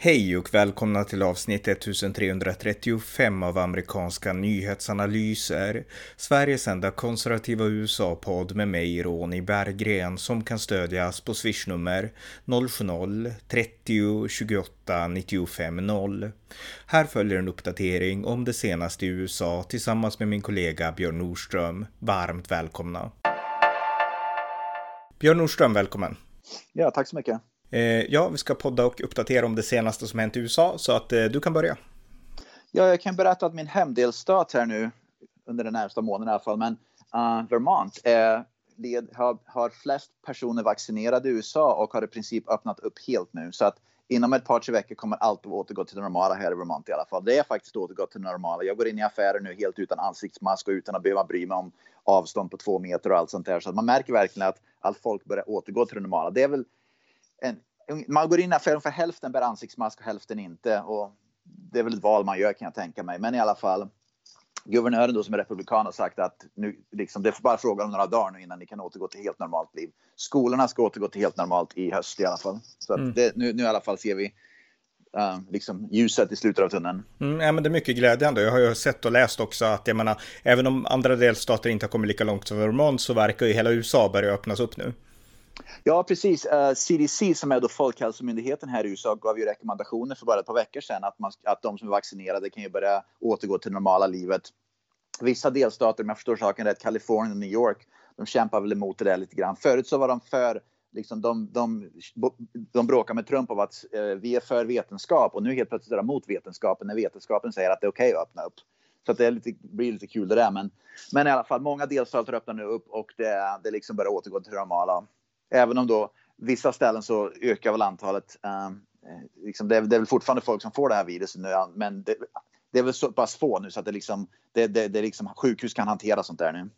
Hej och välkomna till avsnitt 1335 av amerikanska nyhetsanalyser. Sveriges enda konservativa USA-podd med mig, Ronny Berggren, som kan stödjas på swishnummer 070-30 28 95 0. Här följer en uppdatering om det senaste i USA tillsammans med min kollega Björn Nordström. Varmt välkomna! Björn Nordström, välkommen! Ja, tack så mycket! Eh, ja, vi ska podda och uppdatera om det senaste som hänt i USA, så att eh, du kan börja. Ja, jag kan berätta att min hemdelstat här nu, under den närmsta månaden i alla fall, men uh, Vermont är, led, har, har flest personer vaccinerade i USA och har i princip öppnat upp helt nu. Så att inom ett par, tre veckor kommer allt att återgå till det normala här i Vermont i alla fall. Det är faktiskt återgått till det normala. Jag går in i affärer nu helt utan ansiktsmask och utan att behöva bry mig om avstånd på två meter och allt sånt där. Så att man märker verkligen att allt folk börjar återgå till det normala. Det är väl en, man går in i affären för hälften bär ansiktsmask och hälften inte. Och det är väl ett val man gör kan jag tänka mig. Men i alla fall. Guvernören då som är republikan har sagt att nu, liksom, det är bara fråga om några dagar nu innan ni kan återgå till helt normalt liv. Skolorna ska återgå till helt normalt i höst i alla fall. Så mm. det, nu, nu i alla fall ser vi Uh, liksom ljuset i slutet av tunneln. Mm, ja, men det är mycket glädjande. Jag har ju sett och läst också att jag menar, även om andra delstater inte har kommit lika långt som Vermont så verkar ju hela USA börja öppnas upp nu. Ja, precis. Eh, uh, CDC, som är då Folkhälsomyndigheten här i USA, gav ju rekommendationer för bara ett par veckor sedan att, man, att de som är vaccinerade kan ju börja återgå till normala livet. Vissa delstater, om jag förstår saken rätt, Kalifornien och New York, de kämpar väl emot det där lite grann. Förut så var de för Liksom de, de, de bråkar med Trump om att eh, vi är för vetenskap och nu helt plötsligt är de mot vetenskapen när vetenskapen säger att det är okej okay att öppna upp. Så att det lite, blir lite kul det där. Men, men i alla fall, många delstater öppnar nu upp och det, det liksom börjar återgå till det normala. Även om då vissa ställen så ökar väl antalet. Ehm, eh, liksom det, är, det, är, väl fortfarande folk som får det här viruset nu, men det, det är väl så pass få nu så att det liksom, det, det, det liksom sjukhus kan hantera sånt där nu.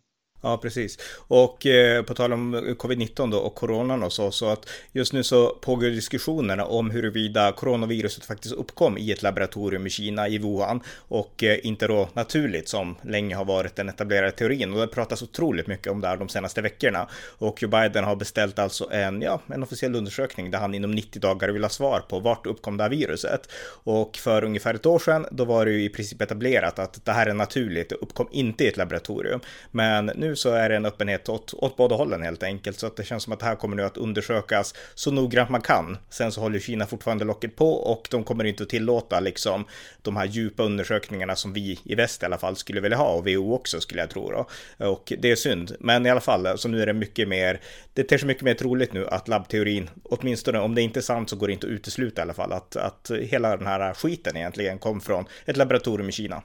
Ja, precis. Och eh, på tal om covid-19 då och coronan och så, så att just nu så pågår diskussionerna om huruvida coronaviruset faktiskt uppkom i ett laboratorium i Kina, i Wuhan, och eh, inte då naturligt som länge har varit den etablerade teorin. Och det pratas otroligt mycket om det här de senaste veckorna. Och Joe Biden har beställt alltså en, ja, en officiell undersökning där han inom 90 dagar vill ha svar på vart uppkom det här viruset. Och för ungefär ett år sedan, då var det ju i princip etablerat att det här är naturligt, det uppkom inte i ett laboratorium. Men nu nu så är det en öppenhet åt, åt båda hållen helt enkelt. Så att det känns som att det här kommer nu att undersökas så noggrant man kan. Sen så håller Kina fortfarande locket på och de kommer inte att tillåta liksom de här djupa undersökningarna som vi i väst i alla fall skulle vilja ha och WHO också skulle jag tro då. Och det är synd. Men i alla fall, så nu är det mycket mer, det ter sig mycket mer troligt nu att labbteorin, åtminstone om det inte är sant så går det inte att utesluta i alla fall att, att hela den här skiten egentligen kom från ett laboratorium i Kina.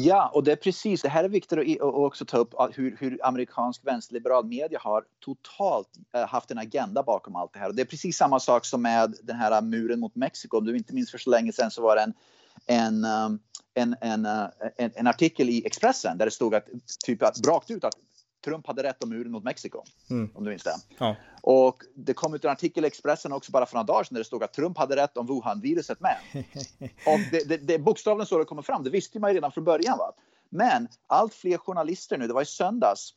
Ja, och det är precis, det här är viktigt att också ta upp hur, hur amerikansk vänsterliberal media har totalt eh, haft en agenda bakom allt det här. Och det är precis samma sak som med den här muren mot Mexiko. Om du inte minns för så länge sedan så var det en, en, eh, en, en, eh, en, en artikel i Expressen där det stod att typ att rakt ut att Trump hade rätt om muren mot Mexiko. Mm. Om du minns det. Ja. Och det kom ut en artikel i Expressen också bara för några dagar sedan där det stod att Trump hade rätt om Wuhan-viruset med. och det, det, det bokstavligen så det kommer fram. Det visste man ju redan från början. Va? Men allt fler journalister nu, det var i söndags,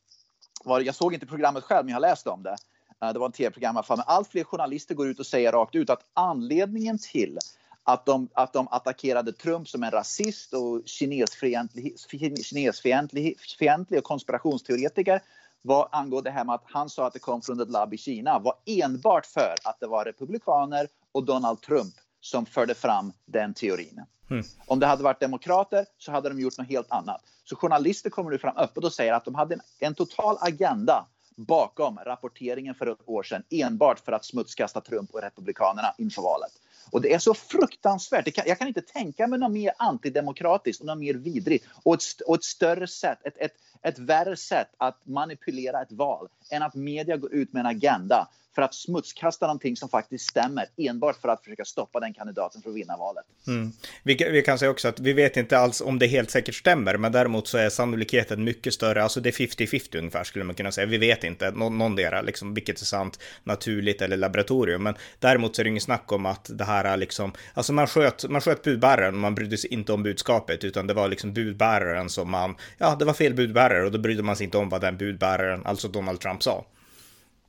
var, jag såg inte programmet själv men jag har läst om det. Eh, det var en tv-program i alla fall. Men allt fler journalister går ut och säger rakt ut att anledningen till att de, att de attackerade Trump som en rasist och kinesfientlig, kinesfientlig och konspirationsteoretiker var angående det här med att han sa att det kom från ett labb i Kina var enbart för att det var republikaner och Donald Trump som förde fram den teorin. Mm. Om det hade varit demokrater så hade de gjort något helt annat. Så journalister kommer nu fram öppet och säger att de hade en, en total agenda bakom rapporteringen för ett år sedan enbart för att smutskasta Trump och Republikanerna inför valet. Och det är så fruktansvärt. Kan, jag kan inte tänka mig något mer antidemokratiskt och något mer vidrigt och ett, och ett större sätt, ett, ett, ett värre sätt att manipulera ett val än att media går ut med en agenda för att smutskasta någonting som faktiskt stämmer enbart för att försöka stoppa den kandidaten för att vinna valet. Mm. Vi, vi, kan säga också att vi vet inte alls om det helt säkert stämmer, men däremot så är sannolikheten mycket större. Alltså det är 50-50 ungefär skulle man kunna säga. Vi vet inte nå, någondera, liksom, vilket är sant, naturligt eller laboratorium. Men däremot så är det inget snack om att det här är liksom, alltså man sköt, man sköt budbäraren och man brydde sig inte om budskapet, utan det var liksom budbäraren som man, ja, det var fel budbärare och då brydde man sig inte om vad den budbäraren, alltså Donald Trump, sa.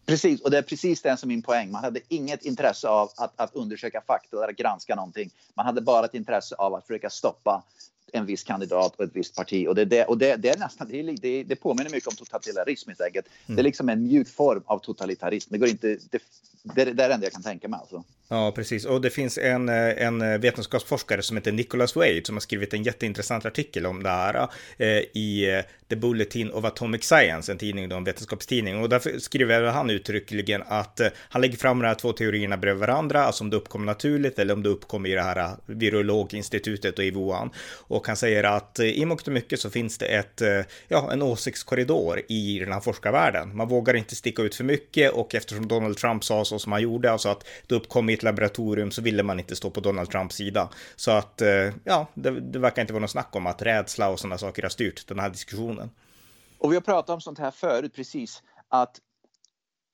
Precis, och det är precis det som är min poäng. Man hade inget intresse av att, att undersöka fakta eller granska någonting. Man hade bara ett intresse av att försöka stoppa en viss kandidat och ett visst parti. Och det, det, och det, det är nästan, det, det, påminner mycket om totalitarism helt enkelt. Mm. Det är liksom en mjuk form av totalitarism. Det går inte, det, det, det är det enda jag kan tänka mig alltså. Ja, precis. Och det finns en, eh, en eh, vetenskapsforskare som heter Nicholas Wade som har skrivit en jätteintressant artikel om det här eh, i eh, The Bulletin of Atomic Science, en tidning, då, en vetenskapstidning. Och därför skriver han uttryckligen att eh, han lägger fram de här två teorierna bredvid varandra, alltså om det uppkom naturligt eller om det uppkom i det här virologinstitutet och i Wuhan. Och han säger att eh, i mångt och mycket så finns det ett, eh, ja, en åsiktskorridor i den här forskarvärlden. Man vågar inte sticka ut för mycket och eftersom Donald Trump sa så som han gjorde, alltså att det uppkom i ett laboratorium så ville man inte stå på Donald Trumps sida. Så att, eh, ja, det, det verkar inte vara något snack om att rädsla och sådana saker har styrt den här diskussionen. Och vi har pratat om sånt här förut precis, att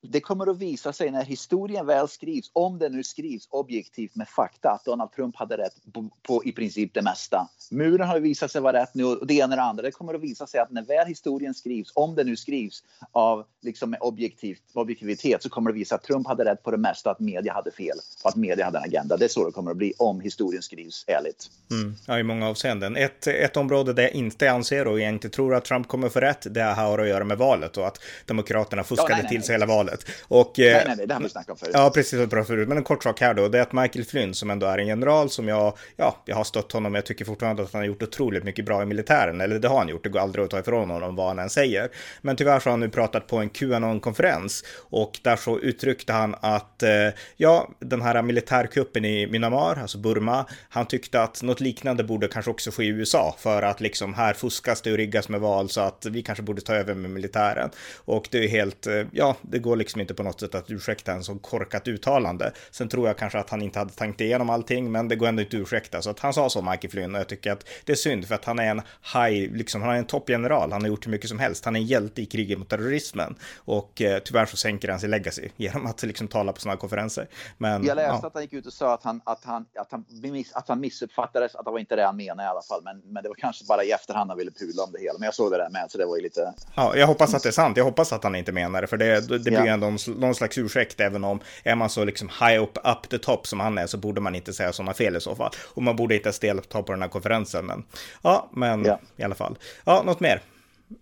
det kommer att visa sig när historien väl skrivs, om det nu skrivs objektivt med fakta, att Donald Trump hade rätt på, på i princip det mesta. Muren har visat sig vara rätt nu och det ena och det andra. Det kommer att visa sig att när väl historien skrivs, om det nu skrivs av liksom med objektivt, objektivitet, så kommer det visa att Trump hade rätt på det mesta, att media hade fel och att media hade en agenda. Det är så det kommer att bli om historien skrivs ärligt. Mm. Ja, i många avseenden. Ett, ett område där jag inte anser och jag inte tror att Trump kommer få rätt, det har att göra med valet och att Demokraterna fuskade ja, nej, nej, till sig hela valet valet. Och, nej, nej, nej, det har vi snackat om förut. Ja, precis, det förut. Men en kort sak här då, det är att Michael Flynn, som ändå är en general, som jag, ja, jag har stött honom, jag tycker fortfarande att han har gjort otroligt mycket bra i militären, eller det har han gjort, det går aldrig att ta ifrån honom vad han än säger. Men tyvärr så har han nu pratat på en Qanon-konferens och där så uttryckte han att, eh, ja, den här militärkuppen i Myanmar, alltså Burma, han tyckte att något liknande borde kanske också ske i USA för att liksom här fuskas det och riggas med val så att vi kanske borde ta över med militären. Och det är helt, eh, ja, det går liksom inte på något sätt att ursäkta en så korkat uttalande. Sen tror jag kanske att han inte hade tänkt igenom allting, men det går ändå inte att ursäkta. Så att han sa så, Mikey Flynn, och jag tycker att det är synd för att han är en high, liksom, han är en toppgeneral. Han har gjort hur mycket som helst. Han är en hjälte i kriget mot terrorismen och eh, tyvärr så sänker han sin legacy genom att liksom tala på sådana konferenser. Men, jag läste ja. att han gick ut och sa att han, att han, att han, att han missuppfattades, att det var inte det han menade i alla fall. Men, men det var kanske bara i efterhand han ville pula om det hela. Men jag såg det där med, så det var ju lite... Ja, jag hoppas att det är sant. Jag hoppas att han inte menar det, för det, det blir ja. ändå någon slags ursäkt, även om är man så liksom high up, up the top som han är, så borde man inte säga sådana fel i så fall. Och man borde inte delta på den här konferensen, men ja, men ja. i alla fall. Ja, något mer?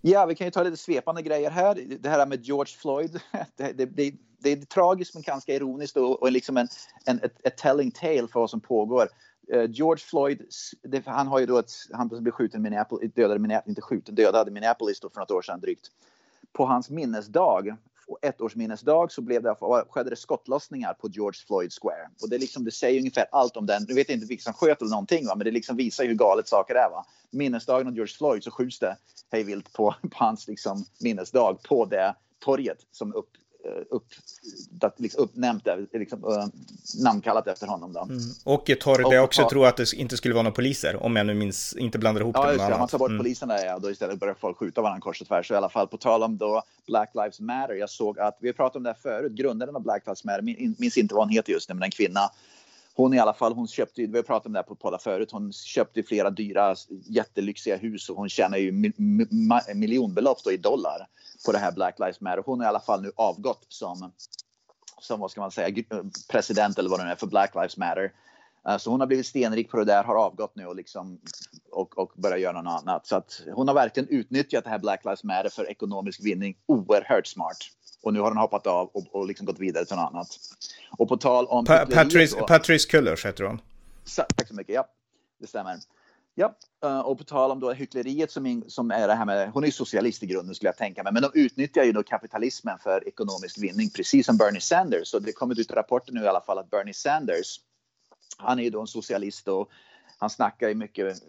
Ja, vi kan ju ta lite svepande grejer här. Det här med George Floyd, det, det, det, det är tragiskt men ganska ironiskt och, och liksom en, en ett, telling tale för vad som pågår. Uh, George Floyd, han har ju då ett, han blev skjuten i Minneapolis, dödade, inte skjuten, dödade Minneapolis då för något år sedan drygt. På hans minnesdag ettårsminnesdag så blev det, skedde det skottlossningar på George Floyd Square. Och det, liksom, det säger ungefär allt om den. Nu vet jag inte vilka som sköt eller någonting, va? men det liksom visar hur galet saker är. Va? Minnesdagen av George Floyd så skjuts det hejvilt på, på hans liksom, minnesdag på det torget som upp, upp, liksom uppnämnt, liksom, uh, namnkallat efter honom. Då. Mm. Och torr, där jag också tror att det inte skulle vara några poliser, om jag nu minns, inte blandar ihop ja, det med annat. Man tar bort mm. poliserna ja, då istället börjar folk skjuta varandra kors och tvärs. Så i alla fall på tal om då Black Lives Matter, jag såg att, vi har pratat om det här förut, grundaren av Black Lives Matter, minns inte vad hon heter just nu, men en kvinna hon i alla fall, hon köpte, vi har pratat om det här på poddar förut, hon köpte flera dyra jättelyxiga hus och hon tjänar ju miljonbelopp då i dollar på det här Black Lives Matter. Hon har i alla fall nu avgått som, som vad ska man säga, president eller vad det nu är för Black Lives Matter. Eh, så hon har blivit stenrik på det där, har avgått nu och, liksom, och, och börjar göra något annat. Så att hon har verkligen utnyttjat det här Black Lives Matter för ekonomisk vinning oerhört smart. Och nu har hon hoppat av och, och liksom gått vidare till något annat. Och på tal om... Pa Patrice, Patrice Cullers heter hon. tack så mycket, ja. Det stämmer. Ja, eh, och på tal om då hyckleriet som, som är det här med, hon är socialist i grunden skulle jag tänka mig, men de utnyttjar ju då kapitalismen för ekonomisk vinning, precis som Bernie Sanders. Så det kommer ut rapporter nu i alla fall att Bernie Sanders, han är ju då en socialist och han snackar ju mycket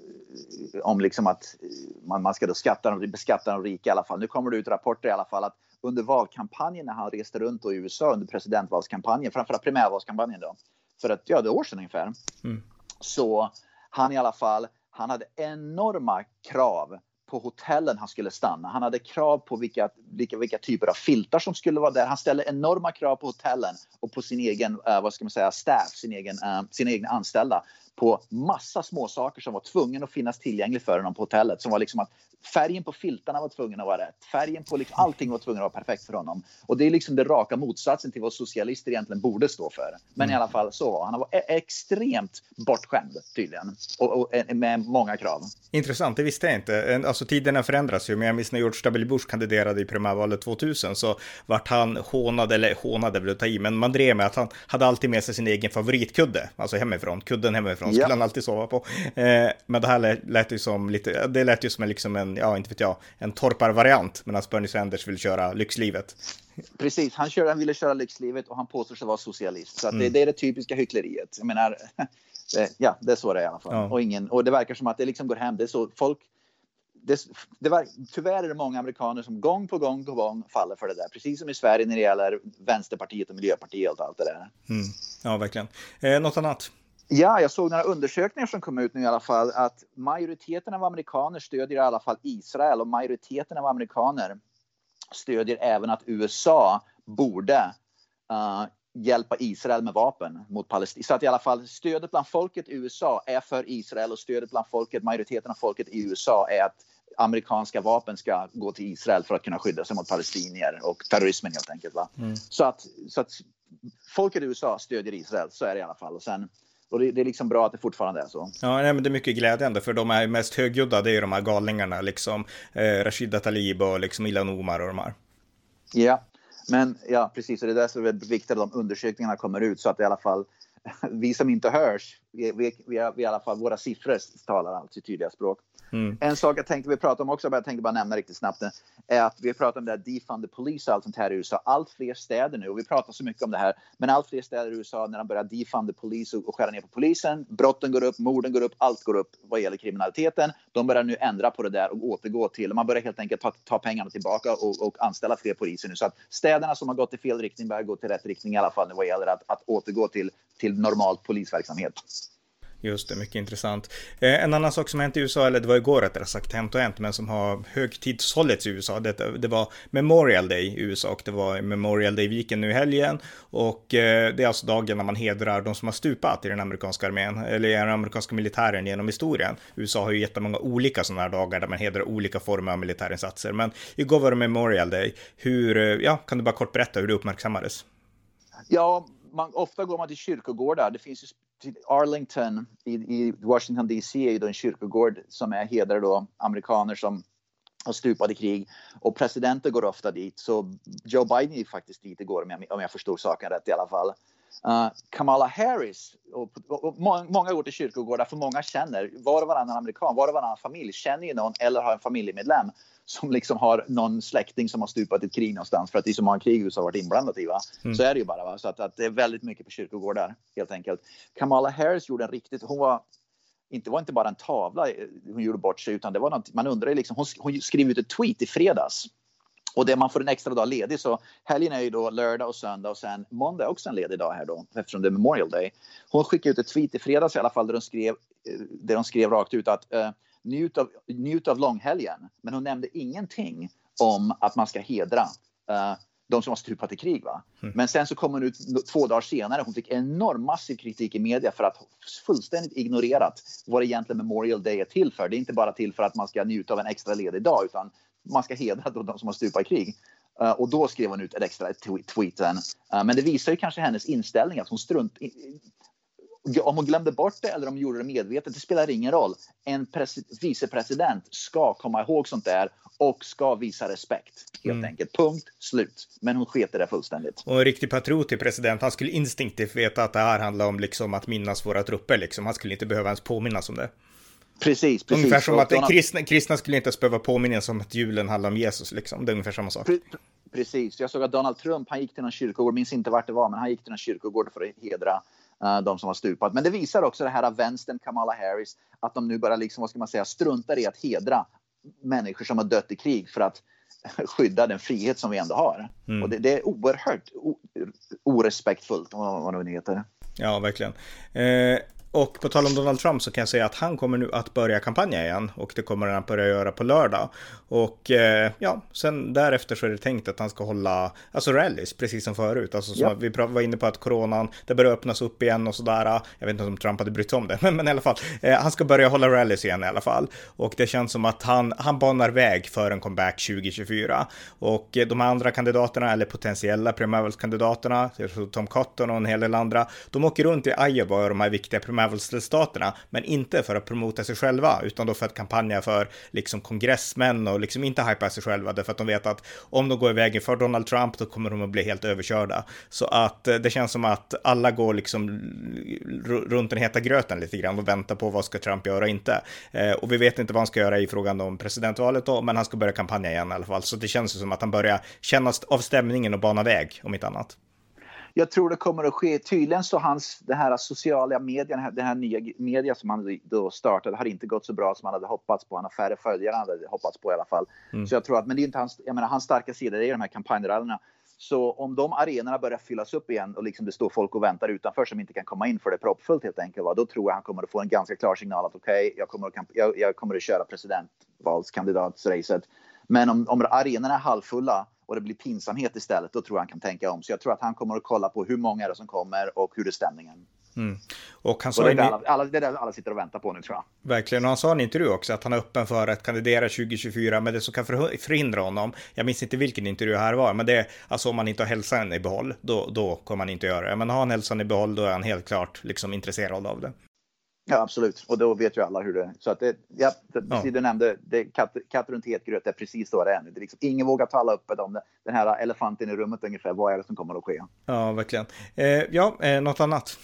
eh, om liksom att man, man ska då skatta, beskatta de rika i alla fall. Nu kommer det ut rapporter i alla fall att under valkampanjen när han reste runt i USA under presidentvalskampanjen, framförallt primärvalskampanjen då, för ett, ja, det år sedan ungefär. Mm. Så han i alla fall, han hade enorma krav på hotellen han skulle stanna. Han hade krav på vilka, vilka, vilka typer av filtar som skulle vara där. Han ställde enorma krav på hotellen och på sin egen, uh, vad ska man säga, staff, sin egen, uh, sina egna anställda på massa småsaker som var tvungen att finnas tillgänglig för honom på hotellet. Som var liksom att färgen på filtarna var tvungen att vara rätt. Färgen på liksom, allting var tvungen att vara perfekt för honom. Och det är liksom det raka motsatsen till vad socialister egentligen borde stå för. Men mm. i alla fall så var han. Han var e- extremt bortskämd tydligen. Och, och, eh, med många krav. Intressant, det visste jag inte. Alltså tiderna förändras ju. Men jag minns när George W. Bush kandiderade i primärvalet 2000 så vart han hånad, eller hånade vill jag ta i, men man drev med att han hade alltid med sig sin egen favoritkudde, alltså hemifrån, kudden hemifrån, skulle ja. han alltid sova på. Eh, men det här lät ju som lite, det lät ju som en, liksom en, ja inte vet jag, en torparvariant, medan Bernie Sanders vill köra lyxlivet. Precis, han, kör, han ville köra lyxlivet och han påstår sig vara socialist. Så mm. det, det, är det typiska hyckleriet. Jag menar, ja, det är så det är i alla fall. Ja. Och, ingen, och det verkar som att det liksom går hem. Det är så folk det, det var, tyvärr är det många amerikaner som gång på gång på gång faller för det där. Precis som i Sverige när det gäller Vänsterpartiet och Miljöpartiet och allt det där. Mm. Ja, verkligen. Eh, något annat? Ja, jag såg några undersökningar som kom ut nu i alla fall att majoriteten av amerikaner stödjer i alla fall Israel och majoriteten av amerikaner stödjer även att USA borde uh, hjälpa Israel med vapen mot Palestina. Så att i alla fall stödet bland folket i USA är för Israel och stödet bland folket, majoriteten av folket i USA är att amerikanska vapen ska gå till Israel för att kunna skydda sig mot palestinier och terrorismen helt enkelt. Va? Mm. Så, att, så att folket i USA stödjer Israel, så är det i alla fall. Och, sen, och det, det är liksom bra att det fortfarande är så. Ja, nej, men det är mycket glädjande för de är mest högljudda, det är ju de här galningarna, liksom eh, Rashida Talib och liksom Ilan Omar och de här. Ja, men ja, precis, och det är därför det är viktigt att de undersökningarna kommer ut så att i alla fall vi som inte hörs, vi, vi, vi, vi i alla fall, våra siffror talar alltså tydliga språk. Mm. En sak jag tänkte vi prata om också, jag tänkte bara nämna riktigt snabbt, är att vi pratar om det här defund the police och allt sånt här i USA. Allt fler städer nu, och vi pratar så mycket om det här, men allt fler städer i USA när de börjar defund the police och, och skära ner på polisen, brotten går upp, morden går upp, allt går upp vad gäller kriminaliteten. De börjar nu ändra på det där och återgå till, man börjar helt enkelt ta, ta pengarna tillbaka och, och anställa fler poliser nu. Så att städerna som har gått i fel riktning börjar gå till rätt riktning i alla fall nu vad gäller att, att återgå till, till normal polisverksamhet. Just det, mycket intressant. Eh, en annan sak som hänt i USA, eller det var igår rättare sagt, hänt och hänt, men som har högtidshållits i USA, det, det var Memorial Day i USA och det var Memorial Day-viken nu i helgen. Och eh, det är alltså dagen när man hedrar de som har stupat i den amerikanska armén, eller i den amerikanska militären genom historien. USA har ju jättemånga olika sådana här dagar där man hedrar olika former av militärinsatser, men igår var det Memorial Day. Hur, eh, ja, kan du bara kort berätta hur det uppmärksammades? Ja, man, ofta går man till kyrkogårdar. Det finns ju Arlington i, i Washington DC är ju då en kyrkogård som är hedrar då amerikaner som har stupat i krig och presidenter går ofta dit. Så Joe Biden gick faktiskt dit igår om jag, om jag förstod saken rätt i alla fall. Uh, Kamala Harris, och, och, och många går till kyrkogårdar för många känner, var och varannan amerikan, var och varannan familj känner ju någon eller har en familjemedlem som liksom har någon släkting som har stupat i ett krig någonstans för att det är så många krig USA har varit inblandat i. Va? Mm. Så är det ju bara. Va? Så att, att, det är väldigt mycket på kyrkogårdar helt enkelt. Kamala Harris gjorde en riktigt, hon var inte var inte bara en tavla hon gjorde bort sig utan det var något, man undrar liksom, hon, hon skrev ut ett tweet i fredags och det man får en extra dag ledig så helgen är ju då lördag och söndag och sen måndag är också en ledig dag här då eftersom det är Memorial Day. Hon skickade ut ett tweet i fredags i alla fall där de skrev, eh, där de skrev rakt ut att uh, njut av, njut av långhelgen. Men hon nämnde ingenting om att man ska hedra uh, de som har stupat i krig. Va? Mm. Men sen så kom hon ut två dagar senare. Hon fick enorm massiv kritik i media för att fullständigt ignorerat vad egentligen Memorial Day är till för. Det är inte bara till för att man ska njuta av en extra ledig dag utan man ska hedra de som har stupat i krig. Uh, och då skrev hon ut ett extra tweeten. Uh, men det visar ju kanske hennes inställning att hon strunt, om hon glömde bort det eller om hon gjorde det medvetet, det spelar ingen roll. En vicepresident ska komma ihåg sånt där och ska visa respekt. Helt mm. enkelt. Punkt slut. Men hon sket det fullständigt. Och en riktig patriotisk president, han skulle instinktivt veta att det här handlar om liksom att minnas våra trupper. Liksom. Han skulle inte behöva ens påminnas om det. Precis, precis. Ungefär som att kristna, kristna skulle inte ens behöva påminnas om att julen handlar om Jesus. Liksom. Det är ungefär samma sak. Pre precis. Jag såg att Donald Trump, han gick till någon kyrkogård, minns inte vart det var, men han gick till någon kyrkogård för att hedra uh, de som har stupat. Men det visar också det här av vänstern, Kamala Harris, att de nu bara liksom, vad ska man säga, struntar i att hedra människor som har dött i krig för att skydda den frihet som vi ändå har. Mm. Och det, det, är oerhört orespektfullt, vad, vad nu heter. Ja, verkligen. Eh, och på tal om Donald Trump så kan jag säga att han kommer nu att börja kampanja igen och det kommer han att börja göra på lördag. Och eh, ja, sen därefter så är det tänkt att han ska hålla, alltså rallys, precis som förut. Alltså som Ja. vi var inne på att coronan, det börjar öppnas upp igen och sådär. Jag vet inte om Trump hade brytt sig om det, men, men i alla fall. Eh, han ska börja hålla rallys igen i alla fall. Och det känns som att han, han banar väg för en comeback 2024. Och eh, de andra kandidaterna, eller potentiella primärvalskandidaterna, Tom Cotton och en hel del andra, de åker runt i Iowa och de här viktiga primärvalsdelstaterna, men inte för att promota sig själva, utan då för att kampanja för liksom kongressmän och liksom inte hypa sig själva, därför att de vet att om de går i vägen för Donald Trump, då kommer de att bli helt överkörda. Så att eh, det känns som att alla går liksom runt den heta gröten lite grann och väntar på vad ska Trump göra och inte. Eh, och vi vet inte vad han ska göra i frågan om presidentvalet då, men han ska börja kampanja igen i alla fall. Så det känns ju som att han börjar känna av stämningen och bana väg, om inte annat. Jag tror det kommer att ske. Tydligen så hans, det här sociala medien, det här nya media som han då startade har inte gått så bra som han hade hoppats på. Han har färre följare än han hade hoppats på i alla fall. Mm. Så jag tror att, men det är inte hans, jag menar hans starka sida, det är de här kampanjrallyna. Så om de arenorna börjar fyllas upp igen och liksom det står folk och väntar utanför som inte kan komma in för det är proppfullt helt enkelt. Va? Då tror jag han kommer att få en ganska klar signal att okej, jag, kommer att, jag, jag kommer att köra presidentvalskandidatsracet. Men om, om arenorna är halvfulla och det blir pinsamhet istället, då tror jag han kan tänka om. Så jag tror att han kommer att kolla på hur många är det som kommer och hur är stämningen. Mm. Och han Och sa det, är det, en- alla, alla, det är det alla sitter och väntar på nu tror jag. Verkligen, och han sa i en intervju också att han är öppen för att kandidera 2024, men det som kan förh- förhindra honom, jag minns inte vilken intervju här var, men det är alltså om han inte har hälsan i behåll, då, då kommer han inte göra det. Men har han hälsan i behåll, då är han helt klart liksom intresserad av det. Ja, absolut. Och då vet ju alla hur det Så att det, ja, det, Ja. precis du nämnde, det, katt, katt runt het gröt, är precis så det är nu. Det är liksom, ingen vågar tala öppet om det. Den här elefanten i rummet ungefär, vad är det som kommer att ske? Ja, verkligen. Eh, ja, eh, något annat?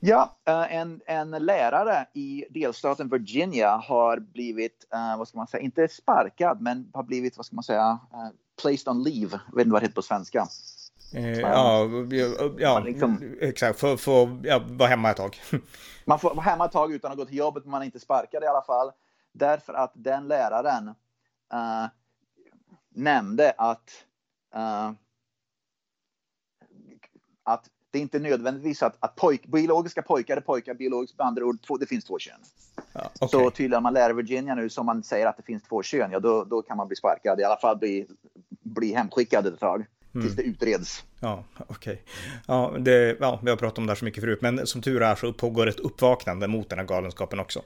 Ja, eh, en, en lärare i delstaten Virginia har blivit, eh, vad ska man säga, inte sparkad, men har blivit, vad ska man säga, eh, placed on leave. Jag vet inte vad det heter på svenska. Eh, ja, ja, liksom- exakt, få få, ja, vara hemma ett tag. Man får vara hemma ett tag utan att gå till jobbet, men man är inte sparkad i alla fall. Därför att den läraren eh, nämnde att, eh, att det är inte nödvändigtvis att, att pojk, biologiska pojkar är pojkar, biologiskt med andra ord, två, det finns två kön. Ja, Så okej. tydligen om man lär Virginia nu som man säger att det finns två kön, ja då, då kan man bli sparkad, i alla fall bli, bli hemskickad ett tag. Tills det utreds. Ja, okej. Ja, det, ja, vi har pratat om det här så mycket förut, men som tur är så pågår ett uppvaknande mot den här galenskapen också.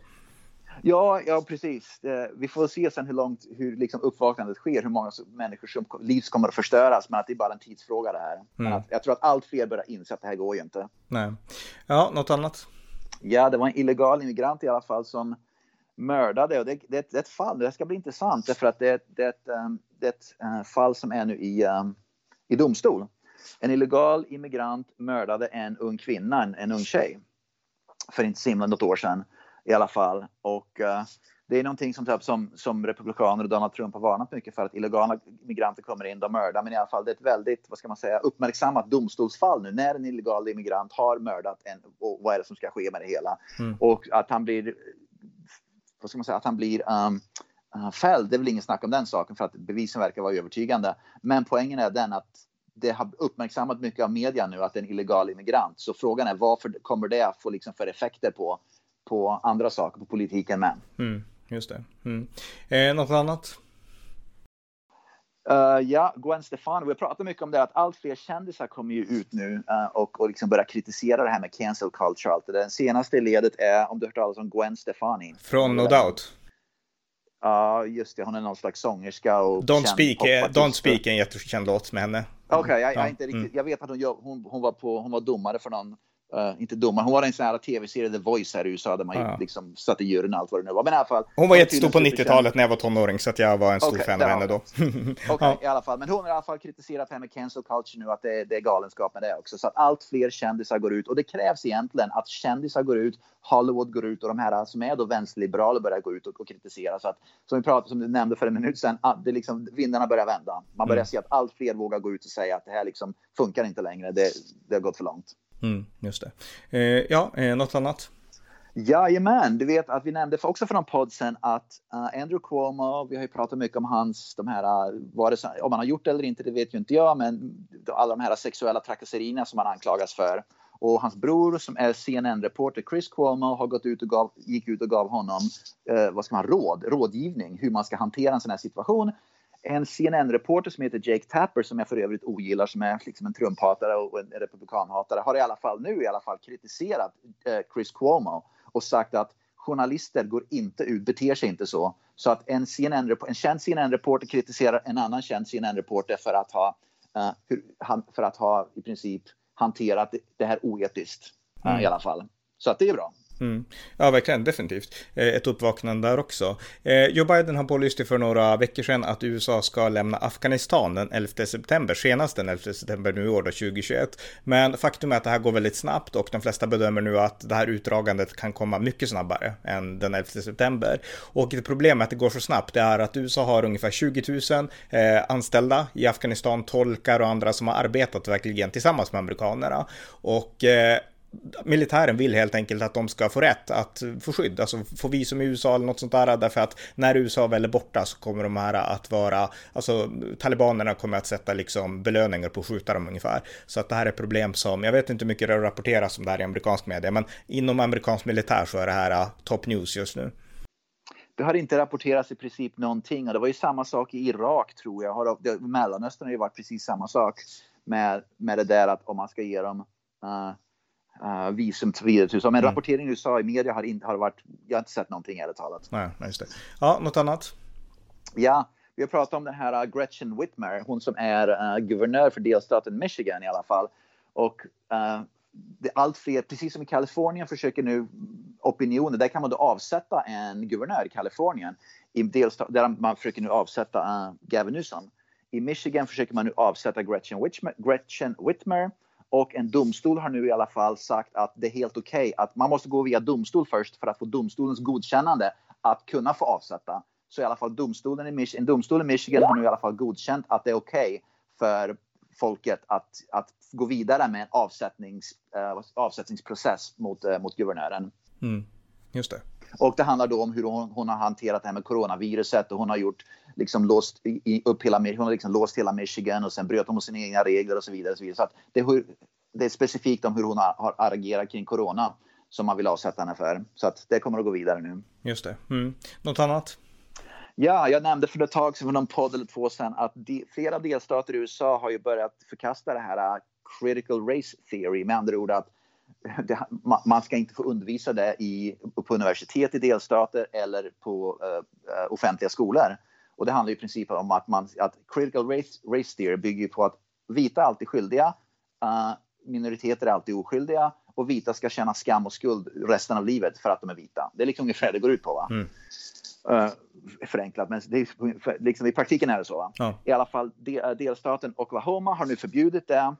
Ja, ja precis. Eh, Vi får se sen hur långt hur liksom uppvaknandet sker, hur många människors som- liv kommer att förstöras, men att det är bara en tidsfråga det här. Men Mm. att, jag tror att allt fler börjar inse att det här går ju inte. Nej. Ja, något annat? Ja, det var en illegal immigrant i alla fall som mördade och det, det, det är ett fall, det ska bli intressant därför att det, det, ehm, det är ett eh, fall som är nu i, i domstol. En illegal immigrant mördade en ung kvinna, en, ung tjej, för inte så himla något år sedan i alla fall. Och eh, det är någonting som, typ, som, som republikaner och Donald Trump har varnat mycket för att illegala immigranter kommer in, de mördar. Men i alla fall det är ett väldigt, vad ska man säga, uppmärksammat domstolsfall nu när en illegal immigrant har mördat en och vad är det som ska ske med det hela. Mm. Och att han blir, vad ska man säga, att han blir um, fälld, det är väl ingen snack om den saken för att bevisen verkar vara övertygande. Men poängen är den att det har uppmärksammat mycket av media nu att det är en illegal immigrant. Så frågan är varför kommer det att få liksom för effekter på, på andra saker, på politiken med? Mm, just det. Mm. Eh, något annat? Uh, ja, Gwen Stefani, vi har pratat mycket om det att allt fler kändisar kommer ju ut nu uh, och, och liksom börjar kritisera det här med cancel culture. Allt det. Den senaste ledet är, om du har hört talas om Gwen Stefani? Från No Doubt? Ja, just det. Hon är någon slags sångerska och Don't Speak. Don't Speak är en jättekänd låt med henne. Okej, jag, jag, Ja, inte riktigt, mm. jag vet att hon, hon, hon, var på, hon var domare för någon, eh, inte domare, hon var en sån här tv-serie The Voice här i USA där man Ja. liksom satt i juryn och allt vad det nu var. Men i alla fall. Hon var jättestor på tydligen superkänd. 90-talet när jag var tonåring, så jag var en stor Okej, fan av henne då. Okej, ja. i alla fall. Men hon har i alla fall kritiserat det här med cancel culture nu, att det, det är galenskap med det också. Så att allt fler kändisar går ut och det krävs egentligen att kändisar går ut, Hollywood går ut och de här som är då vänsterliberaler börjar gå ut och, och kritisera. Så att som vi pratade, som du nämnde för en minut sedan, att det liksom, vindarna börjar vända. Man börjar Mm. se att allt fler vågar gå ut och säga att det här liksom funkar inte längre. Det, det har gått för långt. Mm, just det. Eh, ja, eh, något annat? Jajamän, du vet att vi nämnde för, också för någon podd sen att uh, Andrew Cuomo, vi har ju pratat mycket om hans, de här, eh, vad det, om han har gjort det eller inte, det vet ju inte jag, men alla de här sexuella trakasserierna som han anklagas för. Och hans bror som är CNN-reporter Chris Cuomo har gått ut och gav, gick ut och gav honom eh, vad ska man, råd, rådgivning hur man ska hantera en sån här situation. En CNN-reporter som heter Jake Tapper som jag för övrigt ogillar som är liksom en Trump-hatare och en republikanhatare har i alla fall nu i alla fall kritiserat eh, Chris Cuomo och sagt att journalister går inte ut, beter sig inte så. Så att en, CNN, en känd CNN-reporter kritiserar en annan känd CNN-reporter för att ha uh, för att ha i princip hanterat det här oetiskt uh, mm. i alla fall. Så att det är bra. Mm. Ja, verkligen, definitivt. Eh, ett uppvaknande där också. Eh, Joe Biden har pålyst för några veckor sedan att USA ska lämna Afghanistan den 11 september, senast den 11 september nu i år, då 2021. Men faktum är att det här går väldigt snabbt och de flesta bedömer nu att det här utdragandet kan komma mycket snabbare än den 11 september. Och det problemet med att det går så snabbt det är att USA har ungefär 20 000 eh, anställda i Afghanistan, tolkar och andra som har arbetat verkligen tillsammans med amerikanerna. Och militären vill helt enkelt att de ska få rätt att få skydd, alltså få visum i USA eller något sånt där, därför att när USA väl är borta så kommer de här att vara, alltså talibanerna kommer att sätta liksom belöningar på att skjuta dem ungefär. Så att det här är problem som, jag vet inte hur mycket det rapporteras om det här i amerikansk media, men inom amerikansk militär så är det här äh, top news just nu. Det har inte rapporterats i princip någonting och det var ju samma sak i Irak tror jag. Mellanöstern har ju varit precis samma sak med, med det där att om man ska ge dem uh, uh, visum till vidare Men mm. rapporteringen du sa i media har inte har varit, jag har inte sett någonting ärligt talat. Nej, just det. Ja, något annat? Ja, vi har pratat om den här uh, Gretchen Whitmer, hon som är uh, guvernör för delstaten Michigan i alla fall. Och uh, det allt fler, precis som i Kalifornien försöker nu opinionen, där kan man då avsätta en guvernör i Kalifornien, i delstat, där man försöker nu avsätta uh, Gavin Newsom. I Michigan försöker man nu avsätta Gretchen Whitmer, Gretchen Whitmer och en domstol har nu i alla fall sagt att det är helt okej okay, att man måste gå via domstol först för att få domstolens godkännande att kunna få avsätta. Så i alla fall domstolen i Mich en domstol i Michigan har nu i alla fall godkänt att det är okej okay för folket att, att gå vidare med en avsättnings, uh, avsättningsprocess mot, uh, mot guvernören. Mm, just det. Och det handlar då om hur hon, hon, har hanterat det här med coronaviruset och hon har gjort liksom låst i, upp hela, hon har liksom låst hela Michigan och sen bröt hon mot sina egna regler och så vidare. Och så vidare. så det, är, det, är specifikt om hur hon har, har agerat kring corona som man vill avsätta henne för. Så att det kommer att gå vidare nu. Just det. Mm. Något annat? Ja, jag nämnde för ett tag sedan, för någon podd eller två sedan, att de, flera delstater i USA har ju börjat förkasta det här uh, critical race theory, med andra ord att det, man ska inte få undervisa det i, på universitet i delstater eller på uh, offentliga skolor. Och det handlar i princip om att, man, att critical race, race theory bygger på att vita är alltid skyldiga, uh, minoriteter är alltid oskyldiga och vita ska känna skam och skuld resten av livet för att de är vita. Det är liksom ungefär det går ut på. Va? Mm. Uh, förenklat, men det liksom, i praktiken är det så. Ja. I alla fall del, delstaten Oklahoma har nu förbjudit det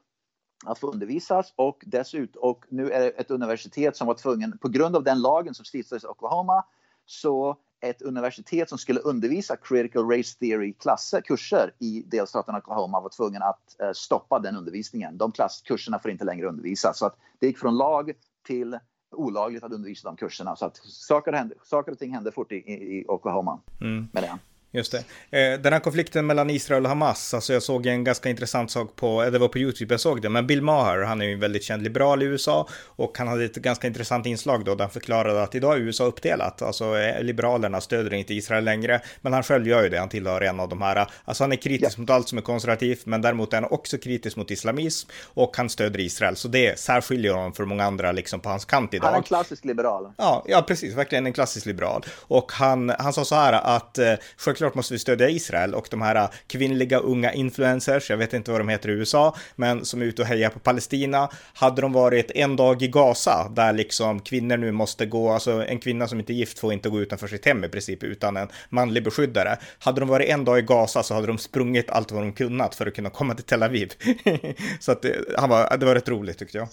att få undervisas och dessutom och nu är det ett universitet som var tvungen på grund av den lagen som stiftades i Oklahoma så ett universitet som skulle undervisa critical race theory klasser, kurser i delstaten Oklahoma var tvungen att eh, stoppa den undervisningen. De klasskurserna får inte längre undervisas. Så att det gick från lag till olagligt att undervisa de kurserna. Så att saker, hände, saker och ting hände fort i, i Oklahoma mm. med det. Just det. Eh, den här konflikten mellan Israel och Hamas, alltså jag såg en ganska intressant sak på, eh, det var på YouTube jag såg det, men Bill Maher, han är ju en väldigt känd liberal i USA och han hade ett ganska intressant inslag då där han förklarade att idag är USA uppdelat, alltså eh, liberalerna stöder inte Israel längre, men han själv gör ju det, han tillhör en av de här, alltså han är kritisk ja. mot allt som är konservativt, men däremot är han också kritisk mot islamism och han stöder Israel, så det särskiljer honom från många andra liksom på hans kant idag. Han är en klassisk liberal. Ja, ja precis, verkligen en klassisk liberal. Och han, han sa så här att självklart måste vi stödja Israel och de här äh, kvinnliga unga influencers, jag vet inte vad de heter i USA, men som är ute och hejar på Palestina. Hade de varit en dag i Gaza, där liksom kvinnor nu måste gå, alltså en kvinna som inte är gift får inte gå utanför sitt hem i princip utan en manlig beskyddare. Hade de varit en dag i Gaza så hade de sprungit allt vad de kunnat för att kunna komma till Tel Aviv. så att det, han var, det var rätt roligt tyckte jag.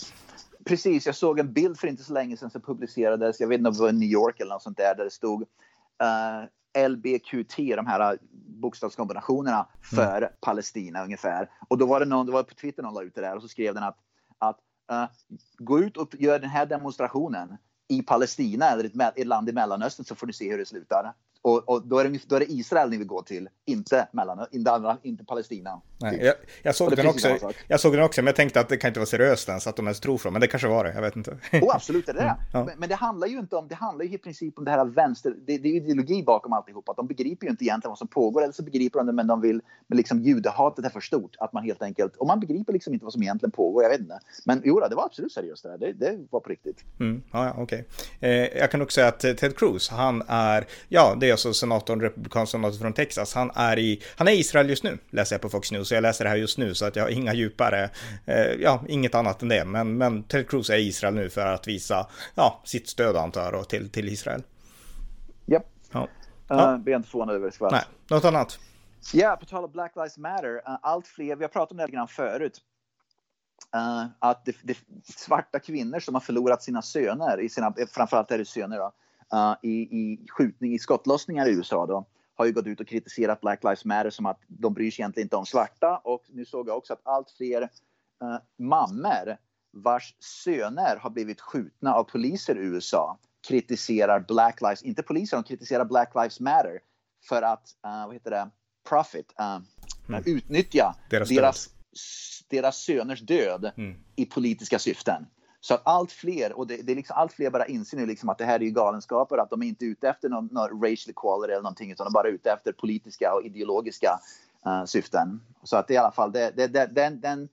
Precis, jag såg en bild för inte så länge sedan som publicerades, jag vet inte om det var i New York eller något sånt där, där det stod uh, LBQT, de här bokstavskombinationerna mm. för mm. Palestina ungefär. Och då var det någon, det var på Twitter någon la ut det där och så skrev den att, att uh, gå ut och gör den här demonstrationen i Palestina eller ett, ett land i Mellanöstern så får du se hur det slutar. Och, och då, är det, då är det Israel ni vill gå till, inte, mellan, inte, inte Palestina. Nej, jag, jag, såg den också, jag såg den också, men jag tänkte att det kan inte vara seriöst ens att de ens tror från, men det kanske var det, jag vet inte. Oh, absolut, det är det. Mm, ja. men, men, det handlar ju inte om, det handlar ju i princip om det här vänster, det, det är ideologi bakom alltihop, att de begriper ju inte egentligen vad som pågår, eller så begriper de det, men de vill, men liksom judehatet är för stort, att man helt enkelt, och man begriper liksom inte vad som egentligen pågår, jag vet inte. Men jo, det var absolut seriöst det där, det var på riktigt. Mm, ja, okej. Okay. Eh, jag kan också säga att Ted Cruz, han är, ja, det är alltså senatorn, republikansk senator från Texas, han är i, han är i Israel just nu, läser jag på Fox News, så jag läser det här just nu, så att jag har inga djupare, eh, ja, inget annat än det, men, men Ted Cruz är i Israel nu för att visa, ja, sitt stöd antar jag till, till Israel. Yep. Ja. Uh, ja. Blir jag inte förvånad över skvatt. Nej, något annat? Ja, på tal om Black Lives Matter, uh, allt fler, vi har pratat om det här grann förut, uh, att det, det, svarta kvinnor som har förlorat sina söner, i sina, framförallt är det söner då, uh, i, i skjutning, i skottlossningar i USA då, har ju gått ut och kritiserat Black Lives Matter som att de bryr sig egentligen inte om svarta. Och nu såg jag också att allt fler uh, mammor vars söner har blivit skjutna av poliser i USA kritiserar Black Lives, inte poliser, de kritiserar Black Lives Matter för att, uh, vad heter det, profit, uh, mm. utnyttja deras, deras, deras söners död mm. i politiska syften. Så att allt fler, och det, det är liksom allt fler bara inser nu liksom att det här är ju galenskaper, att de är inte ute efter någon, någon racial equality eller någonting, utan de är bara ute efter politiska och ideologiska uh, syften. Så att det i alla fall, det, det, den, den,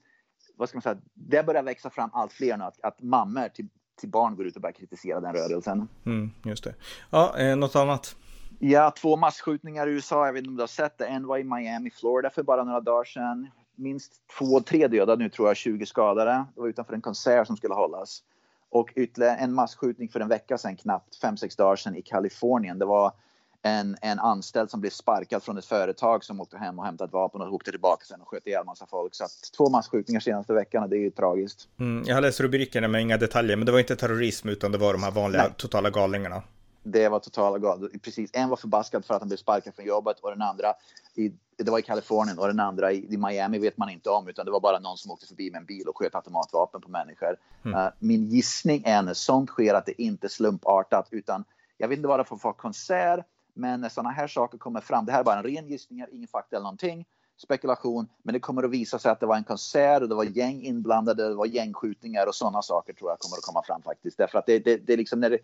vad ska man säga, det börjar växa fram allt fler nu, att, att mammor till, till barn går ut och börjar kritisera den rörelsen. Mm, just det. Ja, eh, något annat? Ja, två massskjutningar i USA, jag vet inte om du har sett det. En var i Miami, Florida för bara några dagar sedan minst två, tre döda nu tror jag, 20 skadade. Det var utanför en konsert som skulle hållas. Och ytterligare en massskjutning för en vecka sedan, knappt fem sex dagar sedan i Kalifornien. Det var en, en anställd som blev sparkad från ett företag som åkte hem och hämtade ett vapen och åkte tillbaka sen och sköt ihjäl massa folk. Så att två massskjutningar senaste veckan och det är ju tragiskt. Mm, jag har läst rubrikerna med inga detaljer, men det var inte terrorism utan det var de här vanliga Nej. totala galningarna. Det var totala galningar. Precis, en var förbaskad för att han blev sparkad från jobbet och den andra i det var i Kalifornien och den andra i, Miami vet man inte om utan det var bara någon som åkte förbi med en bil och sköt automatvapen på människor. Mm. Uh, min gissning är när sånt sker att det inte är slumpartat utan jag vet inte vad det får för konsert men när sådana här saker kommer fram, det här är bara en ren gissning, ingen fakta eller någonting, spekulation, men det kommer att visa sig att det var en konsert och det var gäng inblandade, det var gängskjutningar och sådana saker tror jag kommer att komma fram faktiskt. Därför att det, det, det är liksom när det,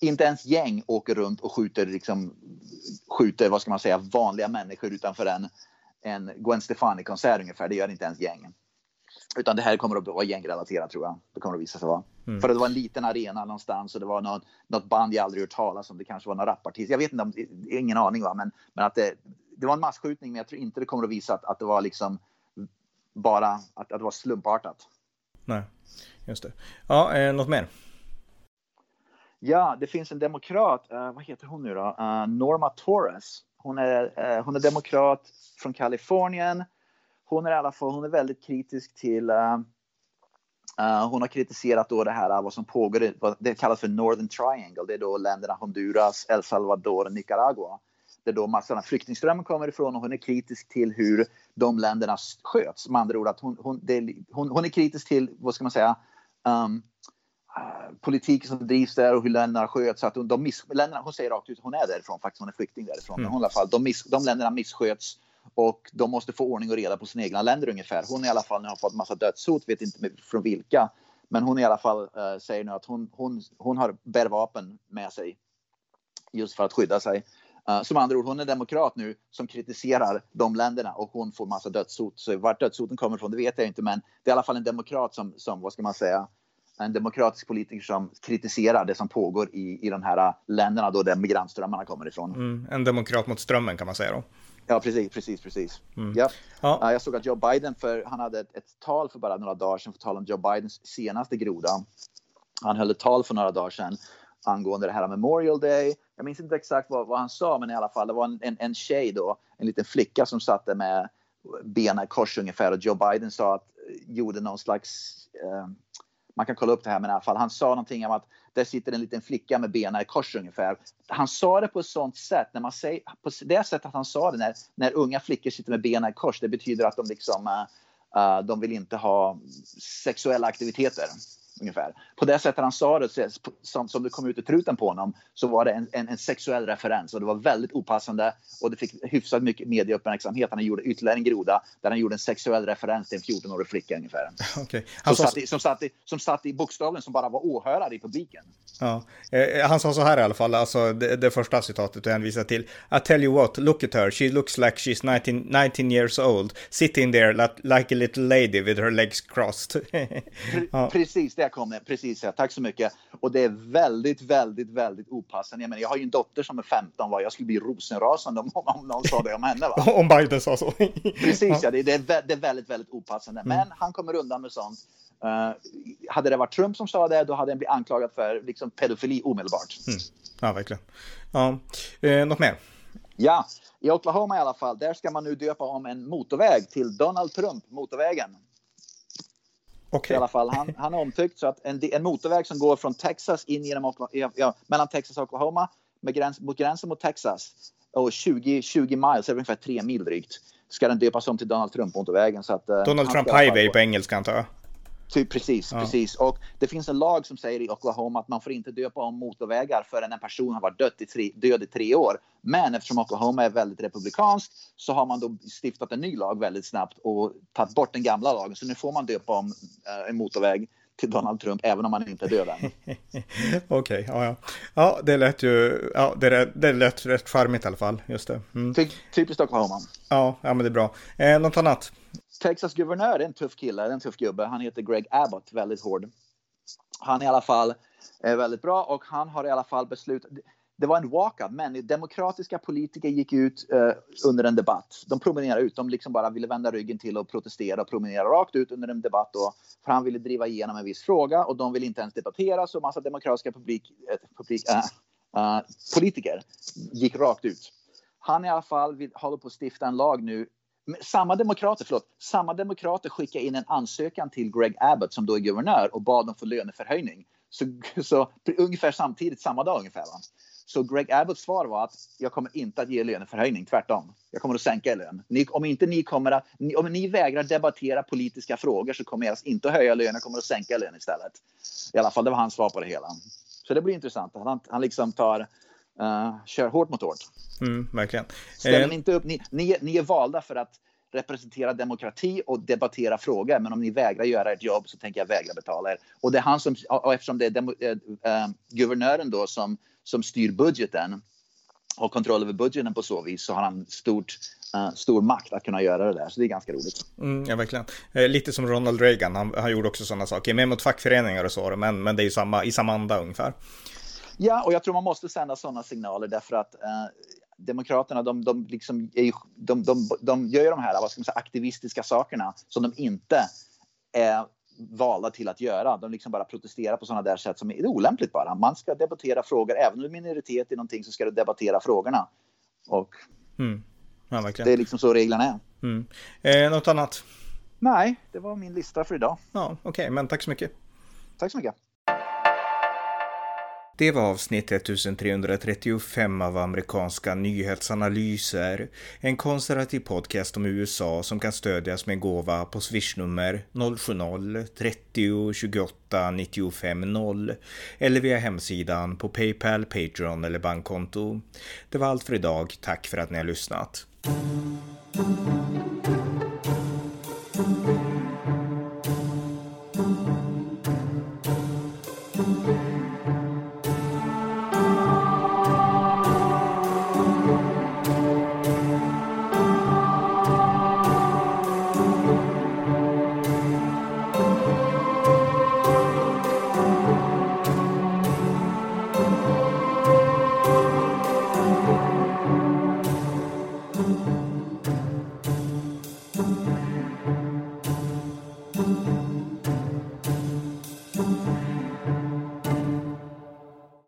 inte ens gäng åker runt och skjuter, liksom, skjuter vad ska man säga, vanliga människor utanför en, en Gwen Stefani-konsert ungefär. Det gör inte ens gäng. Utan det här kommer att vara gängrelaterat tror jag. Det kommer att visa sig vara. Mm. För det var en liten arena någonstans och det var någon, något band jag aldrig hört talas om. Det kanske var någon rapartist. Jag vet inte, om, ingen aning va. Men, men att det, det var en massskjutning men jag tror inte det kommer att visa att, att det var liksom bara att, att det var slumpartat. Nej, just det. Ja, eh, något mer? Ja, det finns en demokrat, uh, vad heter hon nu då? Uh, Norma Torres. Hon är, uh, hon är demokrat från Kalifornien. Hon är i alla fall, hon är väldigt kritisk till hon har kritiserat då det här vad som pågår, vad det kallas för Northern Triangle. Det är då länderna Honduras, El Salvador och Nicaragua. Det är då massorna flyktingströmmen kommer ifrån och hon är kritisk till hur de länderna sköts. Med andra ord att hon, hon, det, hon, hon är kritisk till, vad ska man säga, um, politiken som drivs där och hur länderna sköts. Att de miss, länderna, hon säger rakt ut, hon är därifrån faktiskt, hon är flykting därifrån. Mm. Men hon, i alla fall, de, miss, de länderna missköts och de måste få ordning och reda på sina egna länder ungefär. Hon i alla fall nu har fått massa dödshot, vet inte från vilka. Men hon i alla fall uh, säger nu att hon, hon, hon har bär vapen med sig just för att skydda sig. Uh, som andra ord, hon är demokrat nu som kritiserar de länderna och hon får massa dödshot. Så vart dödshoten kommer ifrån, det vet jag inte, men det är i alla fall en demokrat som, som vad ska man säga, en demokratisk politiker som kritiserar det som pågår i, i de här länderna då där migrantströmmarna kommer ifrån. Mm, en demokrat mot strömmen kan man säga då. Ja, precis, precis, precis. Mm. Ja. ja. Jag såg att Joe Biden, för, han hade ett, ett tal för bara några dagar sedan, för tal om Joe Bidens senaste groda. Han höll ett tal för några dagar sedan angående det här Memorial Day. Jag minns inte exakt vad, vad han sa, men i alla fall, det var en, en, en tjej då, en liten flicka som satt med benen i kors ungefär och Joe Biden sa att, gjorde någon slags eh, man kan kolla upp det här men i alla fall, han sa någonting om att där sitter en liten flicka med benen i kors ungefär. Han sa det på ett sånt sätt, när man säger, på det sättet att han sa det, när, när unga flickor sitter med benen i kors, det betyder att de liksom uh, de vill inte ha sexuella aktiviteter ungefär. På det sättet han sa det, som, som det kom ut i truten på honom, så var det en, en, en, sexuell referens och det var väldigt opassande och det fick hyfsat mycket medieuppmärksamhet. Han gjorde ytterligare en groda där han gjorde en sexuell referens till en 14-årig flicka ungefär. Okay. Som, satt i, som, satt i, som satt i bokstaven som bara var åhörare i publiken. Ja. Eh, han sa så här i alla fall, alltså det, det första citatet du hänvisar till. I tell you what, look at her, she looks like she's 19, 19 years old, sitting there like a little lady with her legs crossed. ja. Precis, det kom det. Precis, ja. tack så mycket. Och det är väldigt, väldigt, väldigt opassande. Jag, menar, jag har ju en dotter som är 15, va? jag skulle bli rosenrasande om, om någon sa det om henne. Va? om Biden sa så. Precis, ja. det, det, är, det är väldigt, väldigt opassande. Men mm. han kommer undan med sånt. Uh, hade det varit Trump som sa det, då hade han blivit anklagad för liksom, pedofili omedelbart. Mm. Ja, verkligen. Ja. Eh, något mer? Ja, i Oklahoma i alla fall, där ska man nu döpa om en motorväg till Donald Trump, motorvägen. Okay. I alla fall, han, han är omtyckt så att en, en motorväg som går från Texas in genom Oklahoma, ja, mellan Texas och Oklahoma med gräns, mot gränsen mot Texas och 20, 20 miles, ungefär 3 mil drygt, ska den döpas om till Donald Trump-motorvägen. Eh, Donald Trump Highway på engelska antar jag? Typ precis, ja. precis. Och det finns en lag som säger i Oklahoma att man får inte döpa om motorvägar förrän en person har varit död i tre, död i tre år. Men eftersom Oklahoma är väldigt republikanskt så har man då stiftat en ny lag väldigt snabbt och tagit bort den gamla lagen. Så nu får man döpa om eh, en motorväg till Donald Trump även om han inte är död än. Okej, okay, ja, ja. Ja, det lät ju, ja, det, det lät rätt charmigt i alla fall, just det. Mm. Ty, typiskt Oklahoma. Ja, ja, men det är bra. Eh, något annat? Texas guvernör är en tuff kille, en tuff gubbe. Han heter Greg Abbott, väldigt hård. Han är i alla fall är väldigt bra och han har i alla fall beslutat. Det var en walkout, men demokratiska politiker gick ut eh, under en debatt. De promenerade ut, de liksom bara ville vända ryggen till och protestera och promenera rakt ut under en debatt. Då, för han ville driva igenom en viss fråga och de ville inte ens debattera så massa demokratiska publik, eh, publik eh, äh, politiker gick rakt ut. Han i alla fall vill, håller på att stifta en lag nu samma demokrater, förlåt, samma demokrater skickade in en ansökan till Greg Abbott som då är guvernör och bad om för löneförhöjning. Så, så ungefär samtidigt, samma dag ungefär. Va? Så Greg Abbotts svar var att jag kommer inte att ge löneförhöjning, tvärtom. Jag kommer att sänka er lön. Ni, om inte ni kommer att, om ni vägrar debattera politiska frågor så kommer jag inte att höja lönen, jag kommer att sänka lön istället. I alla fall, det var hans svar på det hela. Så det blir intressant. Han, han liksom tar, uh, kör hårt mot hårt. Mm, verkligen. Ställer eh. inte upp. Ni, ni, ni är valda för att representera demokrati och debattera frågor. Men om ni vägrar göra ert jobb så tänker jag vägra betala er. Och det är han som, och eftersom det är demo, äh, guvernören då som, som styr budgeten har kontroll över budgeten på så vis så har han stort, uh, stor makt att kunna göra det där. Så det är ganska roligt. Mm, ja, verkligen. Eh, lite som Ronald Reagan, han, han gjorde också sådana saker. Mer mot fackföreningar och så, men, men det är ju samma, i samma anda ungefär. Ja, och jag tror man måste sända sådana signaler därför att uh, Demokraterna de, de, liksom är, de, de, de gör de här vad ska man säga, aktivistiska sakerna som de inte är valda till att göra. De liksom bara protesterar på sådana där sätt som är olämpligt bara. Man ska debattera frågor, även om du är minoritet i någonting så ska du debattera frågorna. Och mm. ja, det är liksom så reglerna är. Mm. Eh, något annat? Nej, det var min lista för idag. Ja, Okej, okay, men tack så mycket. Tack så mycket. Det var avsnitt 1335 av amerikanska nyhetsanalyser. En konservativ podcast om USA som kan stödjas med gåva på swishnummer 070-30 28 95 0 eller via hemsidan på Paypal, Patreon eller bankkonto. Det var allt för idag. Tack för att ni har lyssnat.